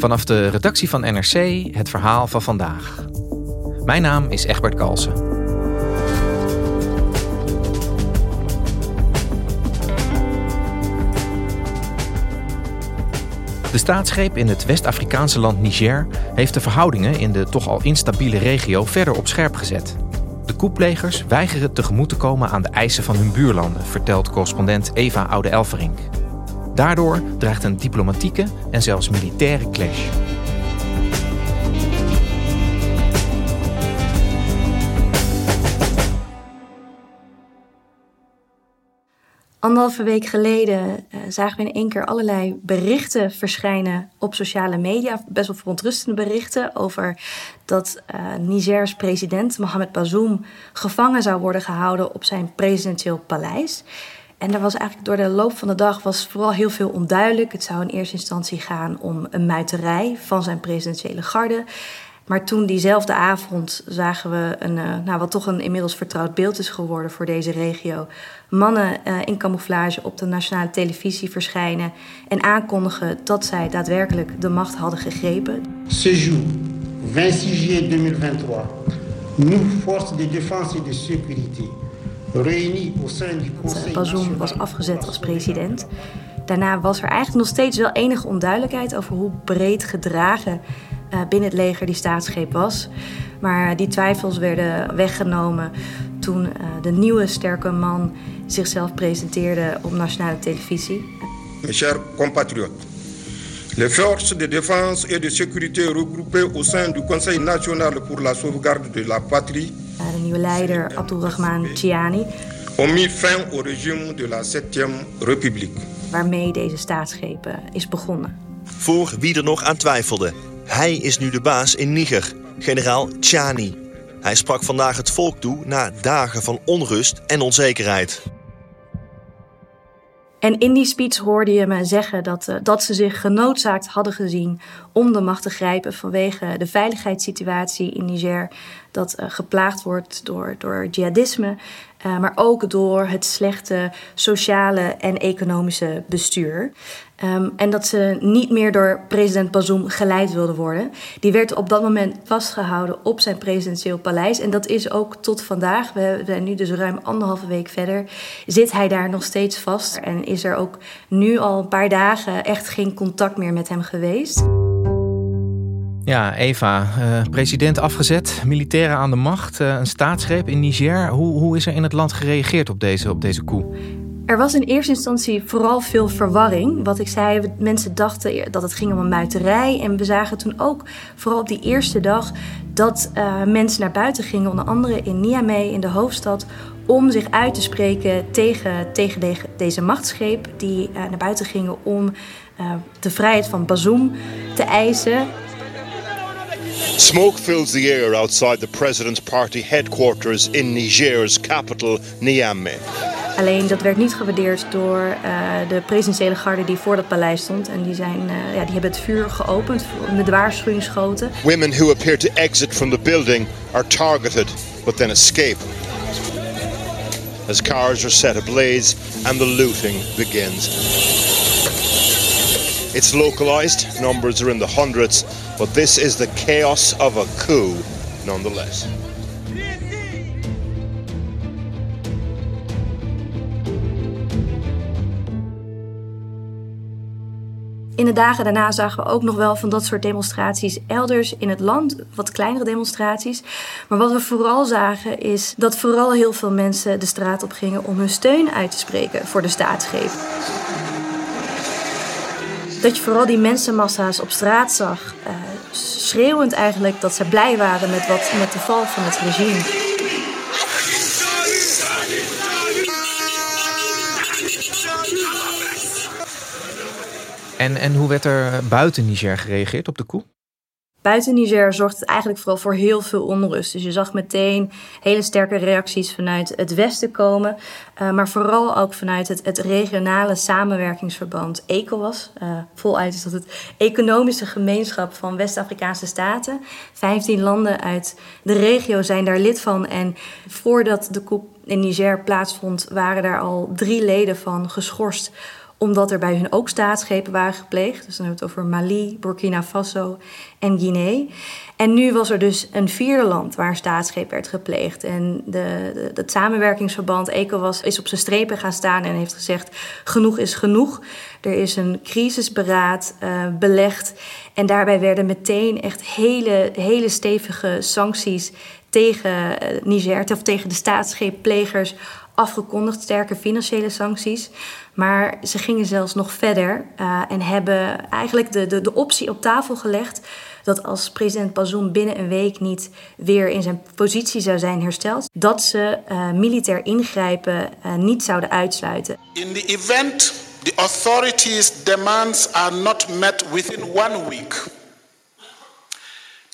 Vanaf de redactie van NRC het verhaal van vandaag. Mijn naam is Egbert Kalsen. De staatsgreep in het West-Afrikaanse land Niger heeft de verhoudingen in de toch al instabiele regio verder op scherp gezet. De koeplegers weigeren tegemoet te komen aan de eisen van hun buurlanden, vertelt correspondent Eva Oude-Elverink. Daardoor dreigt een diplomatieke en zelfs militaire clash. Anderhalve week geleden uh, zagen we in één keer allerlei berichten verschijnen op sociale media. Best wel verontrustende berichten over dat uh, Nigers president Mohamed Bazoum gevangen zou worden gehouden op zijn presidentieel paleis. En er was eigenlijk door de loop van de dag was vooral heel veel onduidelijk. Het zou in eerste instantie gaan om een muiterij van zijn presidentiële garde. Maar toen diezelfde avond zagen we een, uh, nou, wat toch een inmiddels vertrouwd beeld is geworden voor deze regio. Mannen uh, in camouflage op de nationale televisie verschijnen en aankondigen dat zij daadwerkelijk de macht hadden gegrepen. Ce jour, 26 juillet 2023, nous, forces de défense et de sécurité, Bazoum was afgezet als president. Daarna was er eigenlijk nog steeds wel enige onduidelijkheid over hoe breed gedragen uh, binnen het leger die staatsgreep was. Maar die twijfels werden weggenomen toen uh, de nieuwe sterke man zichzelf presenteerde op nationale televisie. Mes chers compatriotes, les forces de défense et de sécurité regroupées au sein du Conseil national pour la sauvegarde de la patrie de nieuwe leider Abdulrahman Chiani. Ont mis fin au régime de la 7e République. Waarmee deze staatsgreep is begonnen. Voor wie er nog aan twijfelde. Hij is nu de baas in Niger, generaal Chani. Hij sprak vandaag het volk toe na dagen van onrust en onzekerheid. En in die speech hoorde je me zeggen dat, uh, dat ze zich genoodzaakt hadden gezien om de macht te grijpen vanwege de veiligheidssituatie in Niger, dat uh, geplaagd wordt door, door jihadisme, uh, maar ook door het slechte sociale en economische bestuur. Um, en dat ze niet meer door president Bazoum geleid wilden worden. Die werd op dat moment vastgehouden op zijn presidentieel paleis. En dat is ook tot vandaag, we zijn nu dus ruim anderhalve week verder, zit hij daar nog steeds vast. En is er ook nu al een paar dagen echt geen contact meer met hem geweest. Ja, Eva, uh, president afgezet, militairen aan de macht, uh, een staatsgreep in Niger. Hoe, hoe is er in het land gereageerd op deze, op deze coup? Er was in eerste instantie vooral veel verwarring. Wat ik zei, mensen dachten dat het ging om een muiterij. En we zagen toen ook, vooral op die eerste dag, dat uh, mensen naar buiten gingen. Onder andere in Niamey, in de hoofdstad, om zich uit te spreken tegen, tegen de, deze machtsgreep. Die naar buiten gingen om de vrijheid van Bazoum te eisen. Smoke fills the air outside the president's party headquarters in Niger's capital, Niamey. Alleen dat werd niet gewaardeerd door uh, de presidentiële garde die voor dat paleis stond. En die, zijn, uh, ja, die hebben het vuur geopend met waarschuwingsschoten. Women who appear to exit from the building are targeted, but then escape. As cars are set ablaze and the looting begins. It's localized, numbers are in the hundreds, but this is the chaos of a coup nonetheless. In de dagen daarna zagen we ook nog wel van dat soort demonstraties elders in het land, wat kleinere demonstraties. Maar wat we vooral zagen is dat vooral heel veel mensen de straat op gingen om hun steun uit te spreken voor de staatsgreep. Dat je vooral die mensenmassa's op straat zag, uh, schreeuwend eigenlijk dat ze blij waren met, wat, met de val van het regime. En, en hoe werd er buiten Niger gereageerd op de coup? Buiten Niger zorgt het eigenlijk vooral voor heel veel onrust. Dus je zag meteen hele sterke reacties vanuit het westen komen. Uh, maar vooral ook vanuit het, het regionale samenwerkingsverband ECOWAS. Uh, voluit is dat het economische gemeenschap van West-Afrikaanse staten. 15 landen uit de regio zijn daar lid van. En voordat de coup in Niger plaatsvond, waren daar al drie leden van geschorst omdat er bij hun ook staatsgrepen waren gepleegd. Dus dan hebben we het over Mali, Burkina Faso en Guinea. En nu was er dus een vierde land waar staatsgreep werd gepleegd. En de, het samenwerkingsverband ECOWAS is op zijn strepen gaan staan en heeft gezegd: genoeg is genoeg. Er is een crisisberaad uh, belegd. En daarbij werden meteen echt hele, hele stevige sancties tegen eh, Niger, of tegen de staatsgreepplegers afgekondigd, sterke financiële sancties. Maar ze gingen zelfs nog verder uh, en hebben eigenlijk de, de, de optie op tafel gelegd dat als president Bazoum binnen een week niet weer in zijn positie zou zijn hersteld, dat ze uh, militair ingrijpen uh, niet zouden uitsluiten. In the event the authorities' demands are not met within one week,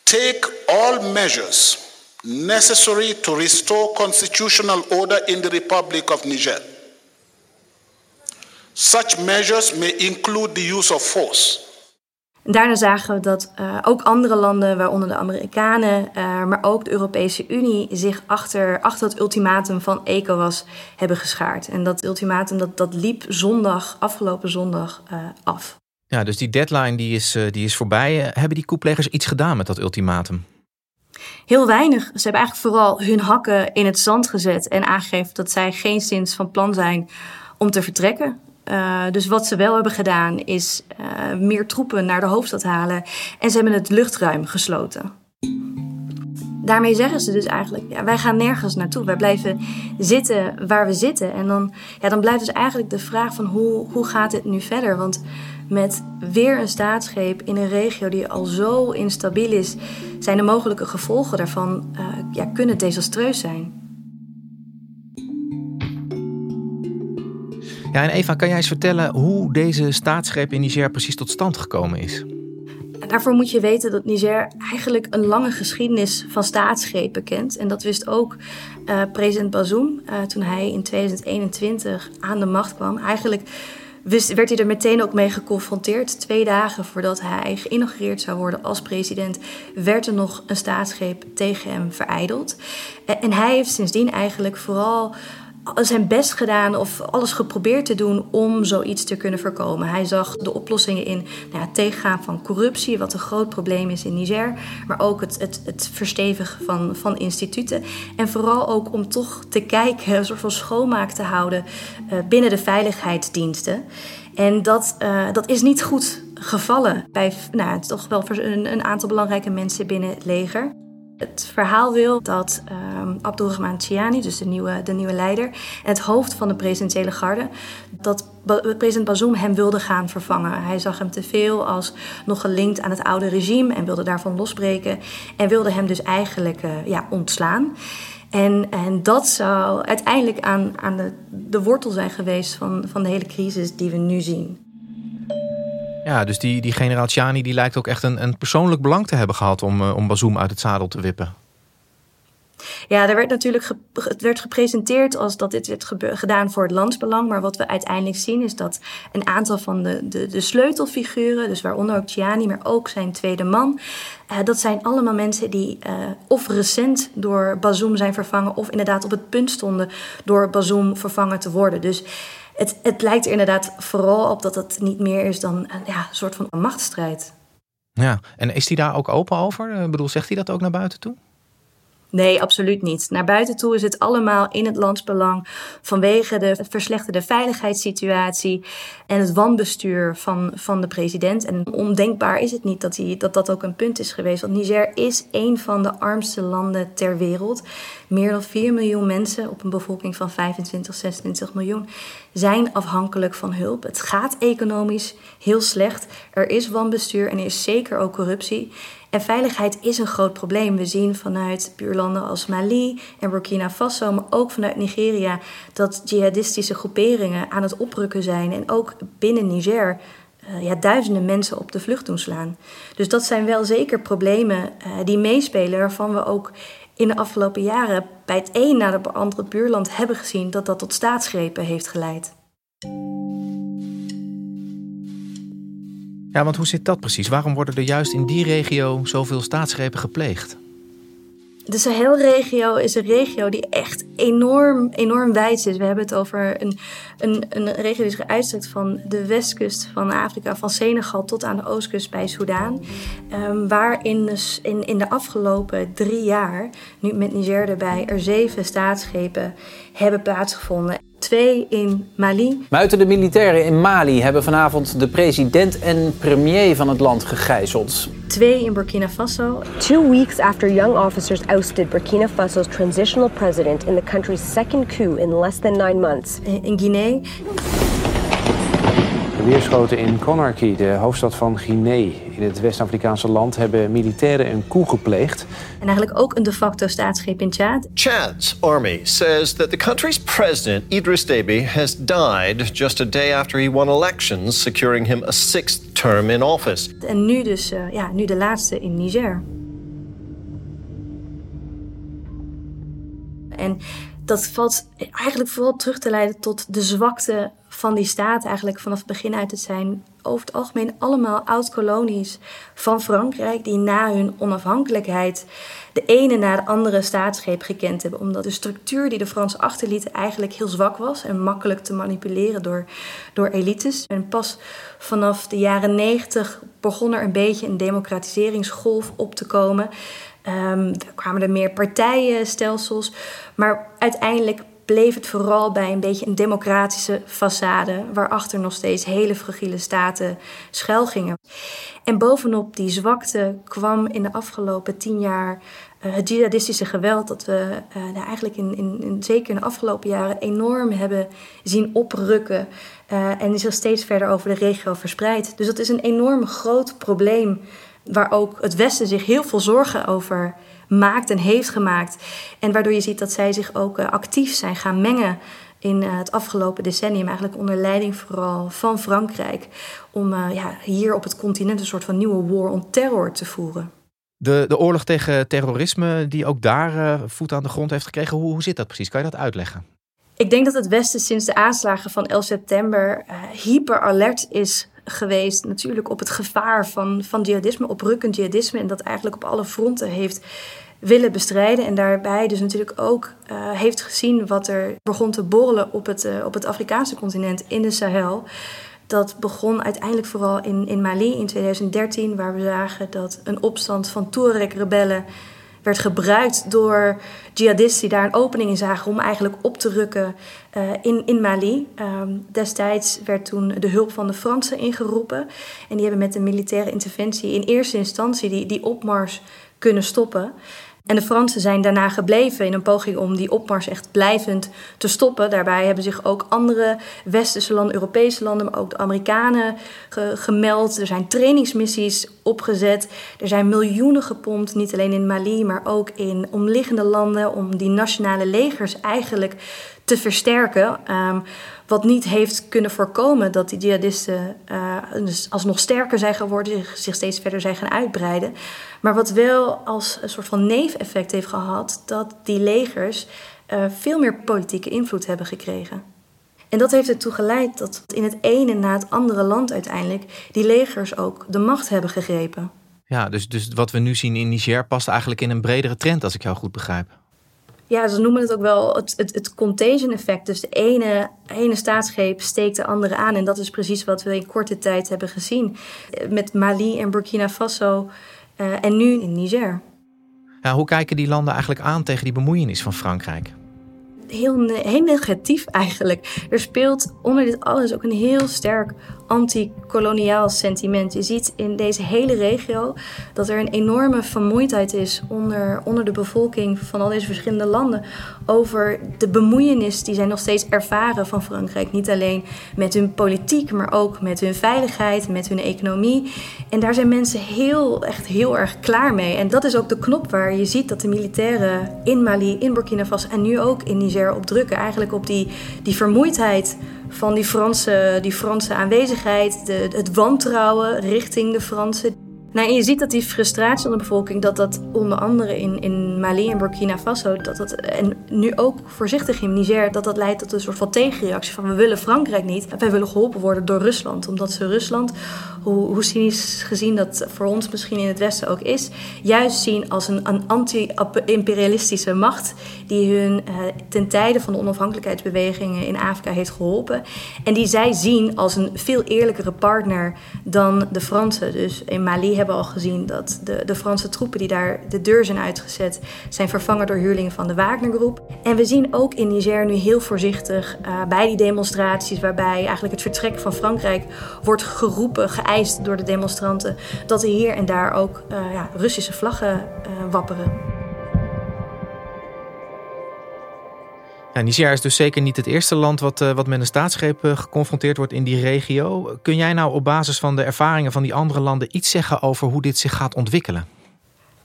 take all measures necessary to restore constitutional order in the Republic of Niger. Such measures may include the use of force. Daarna zagen we dat uh, ook andere landen, waaronder de Amerikanen, uh, maar ook de Europese Unie, zich achter, achter het ultimatum van ECOWAS hebben geschaard. En dat ultimatum dat, dat liep zondag, afgelopen zondag, uh, af. Ja, dus die deadline die is, die is voorbij. Hebben die koeplegers iets gedaan met dat ultimatum? Heel weinig. Ze hebben eigenlijk vooral hun hakken in het zand gezet en aangegeven dat zij geen sinds van plan zijn om te vertrekken. Uh, dus wat ze wel hebben gedaan is uh, meer troepen naar de hoofdstad halen en ze hebben het luchtruim gesloten. Daarmee zeggen ze dus eigenlijk, ja, wij gaan nergens naartoe. Wij blijven zitten waar we zitten. En dan, ja, dan blijft dus eigenlijk de vraag van hoe, hoe gaat dit nu verder? Want met weer een staatsgreep in een regio die al zo instabiel is, zijn de mogelijke gevolgen daarvan uh, ja, kunnen desastreus zijn. Ja, en Eva, kan jij eens vertellen hoe deze staatsgreep in Niger precies tot stand gekomen is? Daarvoor moet je weten dat Niger eigenlijk een lange geschiedenis van staatsgrepen kent. En dat wist ook uh, president Bazoum uh, toen hij in 2021 aan de macht kwam. Eigenlijk werd hij er meteen ook mee geconfronteerd. Twee dagen voordat hij geïnaugureerd zou worden als president, werd er nog een staatsgreep tegen hem vereideld. En hij heeft sindsdien eigenlijk vooral zijn best gedaan of alles geprobeerd te doen om zoiets te kunnen voorkomen. Hij zag de oplossingen in nou ja, tegengaan van corruptie, wat een groot probleem is in Niger, maar ook het, het, het verstevigen van, van instituten. En vooral ook om toch te kijken, een soort van schoonmaak te houden uh, binnen de veiligheidsdiensten. En dat, uh, dat is niet goed gevallen bij nou, toch wel een, een aantal belangrijke mensen binnen het leger. Het verhaal wil dat um, Abdulrahman Chiani, dus de nieuwe, de nieuwe leider, en het hoofd van de presidentiële garde, dat president Bazoum hem wilde gaan vervangen. Hij zag hem te veel als nog gelinkt aan het oude regime en wilde daarvan losbreken en wilde hem dus eigenlijk uh, ja, ontslaan. En, en dat zou uiteindelijk aan, aan de, de wortel zijn geweest van, van de hele crisis die we nu zien. Ja, dus die, die generaal Tjani die lijkt ook echt een, een persoonlijk belang te hebben gehad om, uh, om Bazoum uit het zadel te wippen. Ja, er werd natuurlijk het werd gepresenteerd als dat dit werd gedaan voor het landsbelang. Maar wat we uiteindelijk zien is dat een aantal van de, de, de sleutelfiguren, dus waaronder ook Tjani, maar ook zijn tweede man, uh, dat zijn allemaal mensen die uh, of recent door Bazoum zijn vervangen, of inderdaad op het punt stonden door Bazoum vervangen te worden. Dus het, het lijkt er inderdaad vooral op dat het niet meer is dan een ja, soort van een machtsstrijd. Ja, en is hij daar ook open over? Ik bedoel, zegt hij dat ook naar buiten toe? Nee, absoluut niet. Naar buiten toe is het allemaal in het landsbelang vanwege de verslechterde veiligheidssituatie en het wanbestuur van, van de president. En ondenkbaar is het niet dat, hij, dat dat ook een punt is geweest. Want Niger is een van de armste landen ter wereld. Meer dan 4 miljoen mensen op een bevolking van 25, 26 miljoen zijn afhankelijk van hulp. Het gaat economisch heel slecht. Er is wanbestuur en er is zeker ook corruptie. En veiligheid is een groot probleem. We zien vanuit buurlanden als Mali en Burkina Faso, maar ook vanuit Nigeria, dat jihadistische groeperingen aan het oprukken zijn. En ook binnen Niger uh, ja, duizenden mensen op de vlucht doen slaan. Dus dat zijn wel zeker problemen uh, die meespelen, waarvan we ook in de afgelopen jaren bij het een na het andere buurland hebben gezien dat dat tot staatsgrepen heeft geleid. Ja, want hoe zit dat precies? Waarom worden er juist in die regio zoveel staatsgrepen gepleegd? De Sahelregio is een regio die echt enorm, enorm wijd is. We hebben het over een, een, een regio die zich uitstrekt van de westkust van Afrika, van Senegal tot aan de oostkust bij Soudaan. Um, waarin dus in, in de afgelopen drie jaar, nu met Niger erbij, er zeven staatsschepen hebben plaatsgevonden twee in Mali. Buiten de militairen in Mali hebben vanavond de president en premier van het land gegijzeld. Twee in Burkina Faso. Two weeks after young officers ousted Burkina Faso's transitional president in the country's second coup in less than nine months. In Guinea. Weerschoten in Conakry, de hoofdstad van Guinea. In het West-Afrikaanse land hebben militairen een coup gepleegd. En eigenlijk ook een de facto staatsgreep in Chad. Chad's army says that the country's president, Idris Deby, has died just a day after he won elections, securing him a sixth term in office. En nu dus, uh, ja, nu de laatste in Niger. En dat valt eigenlijk vooral terug te leiden tot de zwakte van die staat eigenlijk vanaf het begin uit. Het zijn over het algemeen allemaal oud-kolonies van Frankrijk die na hun onafhankelijkheid de ene na de andere staatsgreep gekend hebben. Omdat de structuur die de Fransen achterlieten eigenlijk heel zwak was en makkelijk te manipuleren door, door elites. En pas vanaf de jaren negentig begon er een beetje een democratiseringsgolf op te komen. Um, er kwamen er meer partijenstelsels. Maar uiteindelijk bleef het vooral bij een beetje een democratische façade, waarachter nog steeds hele fragiele staten schuilgingen. En bovenop die zwakte kwam in de afgelopen tien jaar uh, het jihadistische geweld, dat we uh, eigenlijk in, in, zeker in de afgelopen jaren enorm hebben zien oprukken. Uh, en zich steeds verder over de regio verspreidt. Dus dat is een enorm groot probleem waar ook het Westen zich heel veel zorgen over maakt en heeft gemaakt. En waardoor je ziet dat zij zich ook uh, actief zijn gaan mengen in uh, het afgelopen decennium, eigenlijk onder leiding vooral van Frankrijk, om uh, ja, hier op het continent een soort van nieuwe war on terror te voeren. De, de oorlog tegen terrorisme, die ook daar voet aan de grond heeft gekregen, hoe, hoe zit dat precies? Kan je dat uitleggen? Ik denk dat het Westen sinds de aanslagen van 11 september hyper alert is geweest natuurlijk op het gevaar van, van jihadisme, oprukkend jihadisme. En dat eigenlijk op alle fronten heeft willen bestrijden. En daarbij dus natuurlijk ook uh, heeft gezien wat er begon te borrelen op het, uh, op het Afrikaanse continent in de Sahel. Dat begon uiteindelijk vooral in, in Mali in 2013, waar we zagen dat een opstand van Tuareg-rebellen werd gebruikt door jihadisten die daar een opening in zagen om eigenlijk op te rukken uh, in, in Mali. Um, destijds werd toen de hulp van de Fransen ingeroepen. En die hebben met een militaire interventie in eerste instantie die, die opmars kunnen stoppen. En de Fransen zijn daarna gebleven in een poging om die opmars echt blijvend te stoppen. Daarbij hebben zich ook andere westerse landen, Europese landen, maar ook de Amerikanen gemeld. Er zijn trainingsmissies opgezet. Er zijn miljoenen gepompt, niet alleen in Mali, maar ook in omliggende landen, om die nationale legers eigenlijk te versterken. Um, wat niet heeft kunnen voorkomen dat die jihadisten uh, alsnog sterker zijn geworden, zich, steeds verder zijn gaan uitbreiden. Maar wat wel als een soort van neveneffect heeft gehad, dat die legers uh, veel meer politieke invloed hebben gekregen. En dat heeft ertoe geleid dat in het ene na het andere land uiteindelijk die legers ook de macht hebben gegrepen. Ja, dus, dus wat we nu zien in Niger past eigenlijk in een bredere trend, als ik jou goed begrijp. Ja, ze noemen het ook wel het, het, het contagion effect. Dus de ene, ene staatsgreep steekt de andere aan. En dat is precies wat we in korte tijd hebben gezien. Met Mali en Burkina Faso uh, en nu in Niger. Ja, hoe kijken die landen eigenlijk aan tegen die bemoeienis van Frankrijk? Heel, heel negatief eigenlijk. Er speelt onder dit alles ook een heel sterk anti-koloniaal sentiment. Je ziet in deze hele regio dat er een enorme vermoeidheid is onder, onder de bevolking van al deze verschillende landen over de bemoeienis die zij nog steeds ervaren van Frankrijk. Niet alleen met hun politiek, maar ook met hun veiligheid, met hun economie. En daar zijn mensen heel, echt heel erg klaar mee. En dat is ook de knop waar je ziet dat de militairen in Mali, in Burkina Faso en nu ook in Niger op drukken. Eigenlijk op die, die vermoeidheid van die Franse, die Franse aanwezigheid, de, het wantrouwen richting de Fransen. Nou, je ziet dat die frustratie van de bevolking, dat dat onder andere in, in Mali en Burkina Faso, dat dat, en nu ook voorzichtig in Niger, dat dat leidt tot een soort van tegenreactie van we willen Frankrijk niet. Wij willen geholpen worden door Rusland, omdat ze Rusland, hoe, hoe cynisch gezien dat voor ons misschien in het Westen ook is, juist zien als een, een anti-imperialistische macht die hun eh, ten tijde van de onafhankelijkheidsbewegingen in Afrika heeft geholpen. En die zij zien als een veel eerlijkere partner dan de Fransen. Dus in Mali hebben hebben al gezien dat de, de Franse troepen die daar de deur zijn uitgezet, zijn vervangen door huurlingen van de Wagnergroep. En we zien ook in Niger nu heel voorzichtig uh, bij die demonstraties, waarbij eigenlijk het vertrek van Frankrijk wordt geroepen, geëist door de demonstranten, dat er hier en daar ook uh, ja, Russische vlaggen uh, wapperen. Ja, Niger is dus zeker niet het eerste land wat, uh, wat met een staatsgreep uh, geconfronteerd wordt in die regio. Kun jij nou op basis van de ervaringen van die andere landen iets zeggen over hoe dit zich gaat ontwikkelen?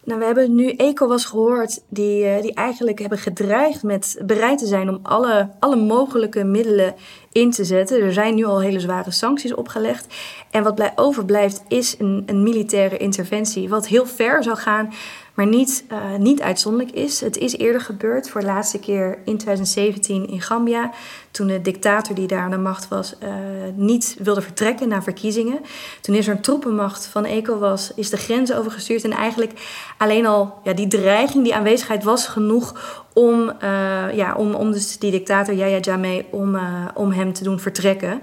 Nou, we hebben nu ECOWAS gehoord, die, uh, die eigenlijk hebben gedreigd met bereid te zijn om alle, alle mogelijke middelen in te zetten. Er zijn nu al hele zware sancties opgelegd. En wat blij, overblijft is een, een militaire interventie, wat heel ver zou gaan maar niet, uh, niet uitzonderlijk is. Het is eerder gebeurd, voor de laatste keer in 2017 in Gambia, toen de dictator die daar aan de macht was uh, niet wilde vertrekken naar verkiezingen. Toen is er een troepenmacht van ECOWAS, is de grens overgestuurd en eigenlijk alleen al ja, die dreiging, die aanwezigheid was genoeg om, uh, ja, om, om dus die dictator Yahya Jammeh, om, om hem te doen vertrekken.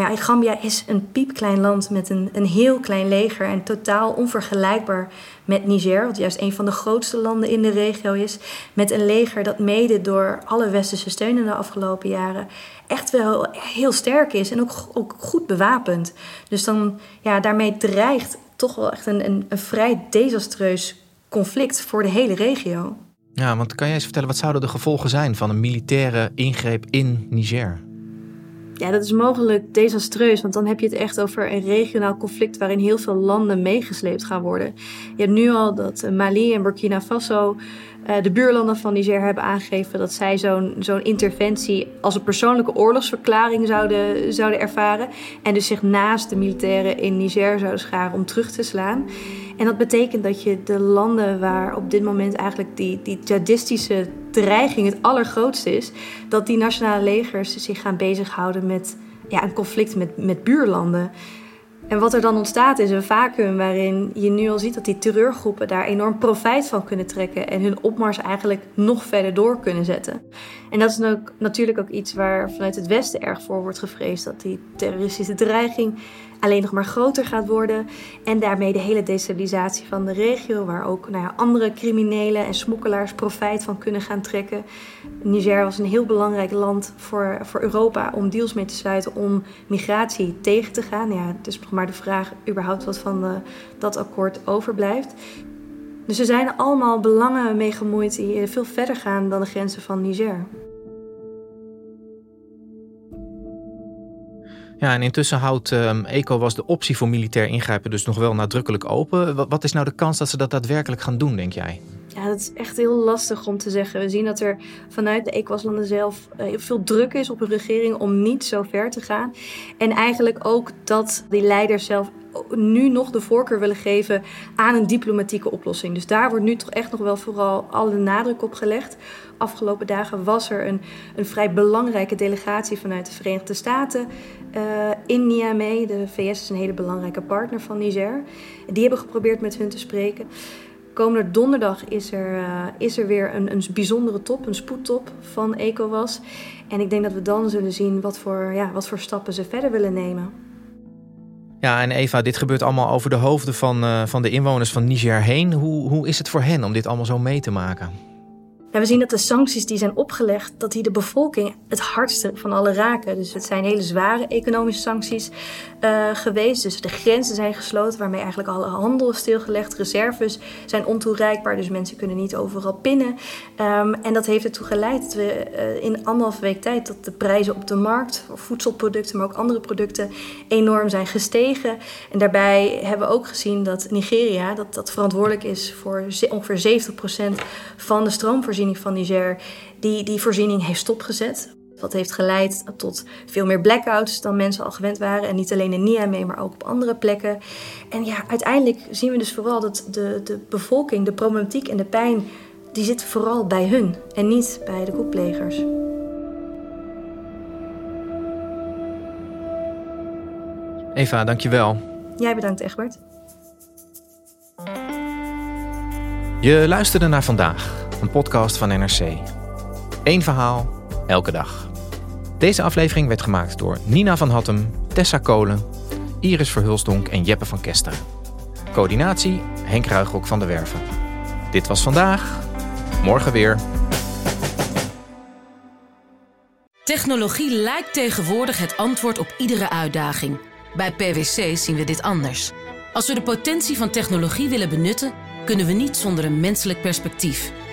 Maar ja, Gambia is een piepklein land met een, een heel klein leger en totaal onvergelijkbaar met Niger, wat juist een van de grootste landen in de regio is. Met een leger dat mede door alle westerse steun in de afgelopen jaren echt wel heel sterk is en ook, ook goed bewapend. Dus dan, ja, daarmee dreigt toch wel echt een, een, een vrij desastreus conflict voor de hele regio. Ja, want kan jij eens vertellen, wat zouden de gevolgen zijn van een militaire ingreep in Niger? Ja, dat is mogelijk desastreus, want dan heb je het echt over een regionaal conflict waarin heel veel landen meegesleept gaan worden. Je hebt nu al dat eh, Mali en Burkina Faso, uh, de buurlanden van Niger, hebben aangegeven dat zij zo'n zo'n interventie als een persoonlijke oorlogsverklaring zouden, zouden ervaren. En dus zich naast de militairen in Niger zouden scharen om terug te slaan. En dat betekent dat je de landen waar op dit moment eigenlijk die, die jihadistische dreiging het allergrootste is, dat die nationale legers zich gaan bezighouden met ja, een conflict met, met buurlanden. En wat er dan ontstaat is een vacuüm waarin je nu al ziet dat die terreurgroepen daar enorm profijt van kunnen trekken en hun opmars eigenlijk nog verder door kunnen zetten. En dat is natuurlijk ook iets waar vanuit het Westen erg voor wordt gevreesd, dat die terroristische dreiging alleen nog maar groter gaat worden. En daarmee de hele destabilisatie van de regio, waar ook nou ja, andere criminelen en smokkelaars profijt van kunnen gaan trekken. Niger was een heel belangrijk land voor, voor Europa om deals mee te sluiten om migratie tegen te gaan. Ja, het is nog maar de vraag überhaupt wat van de, dat akkoord overblijft. Dus er zijn allemaal belangen mee gemoeid die veel verder gaan dan de grenzen van Niger. Ja, en intussen houdt um, ECOWAS de optie voor militair ingrijpen dus nog wel nadrukkelijk open. Wat, is nou de kans dat ze dat daadwerkelijk gaan doen, denk jij? Ja, dat is echt heel lastig om te zeggen. We zien dat er vanuit de ECOWAS-landen zelf uh, veel druk is op een regering om niet zo ver te gaan. En eigenlijk ook dat die leiders zelf nu nog de voorkeur willen geven aan een diplomatieke oplossing. Dus daar wordt nu toch echt nog wel vooral alle nadruk op gelegd. Afgelopen dagen was er een, een vrij belangrijke delegatie vanuit de Verenigde Staten uh, in Niamey. De VS is een hele belangrijke partner van Niger. Die hebben geprobeerd met hun te spreken. Komende donderdag is er, uh, is er weer een, een bijzondere top, een spoedtop van ECOWAS. En ik denk dat we dan zullen zien wat voor, ja, wat voor stappen ze verder willen nemen. Ja, en Eva, dit gebeurt allemaal over de hoofden van, uh, van de inwoners van Niger heen. Hoe, hoe is het voor hen om dit allemaal zo mee te maken? We zien dat de sancties die zijn opgelegd, dat die de bevolking het hardste van alle raken. Dus het zijn hele zware economische sancties uh, geweest. Dus de grenzen zijn gesloten, waarmee eigenlijk alle handel is stilgelegd. Reserves zijn ontoereikbaar, dus mensen kunnen niet overal pinnen. Um, en dat heeft ertoe geleid dat we uh, in anderhalve week tijd dat de prijzen op de markt voor voedselproducten, maar ook andere producten, enorm zijn gestegen. En daarbij hebben we ook gezien dat Nigeria, dat, dat verantwoordelijk is voor ongeveer 70% van de stroomvoorziening van Niger, die, die voorziening heeft stopgezet. Wat heeft geleid tot veel meer blackouts dan mensen al gewend waren. En niet alleen in Niamey, maar ook op andere plekken. En ja, uiteindelijk zien we dus vooral dat de, de bevolking, de problematiek en de pijn... die zit vooral bij hun en niet bij de koeplegers. Eva, dankjewel. Jij bedankt, Egbert. Je luisterde naar vandaag, een podcast van NRC. Eén verhaal, elke dag. Deze aflevering werd gemaakt door Nina van Hattem, Tessa Kolen, Iris Verhulsdonk en Jeppe van Kesteren. Coördinatie Henk Ruigrok van de Werven. Dit was vandaag, morgen weer. Technologie lijkt tegenwoordig het antwoord op iedere uitdaging. Bij PwC zien we dit anders. Als we de potentie van technologie willen benutten, kunnen we niet zonder een menselijk perspectief.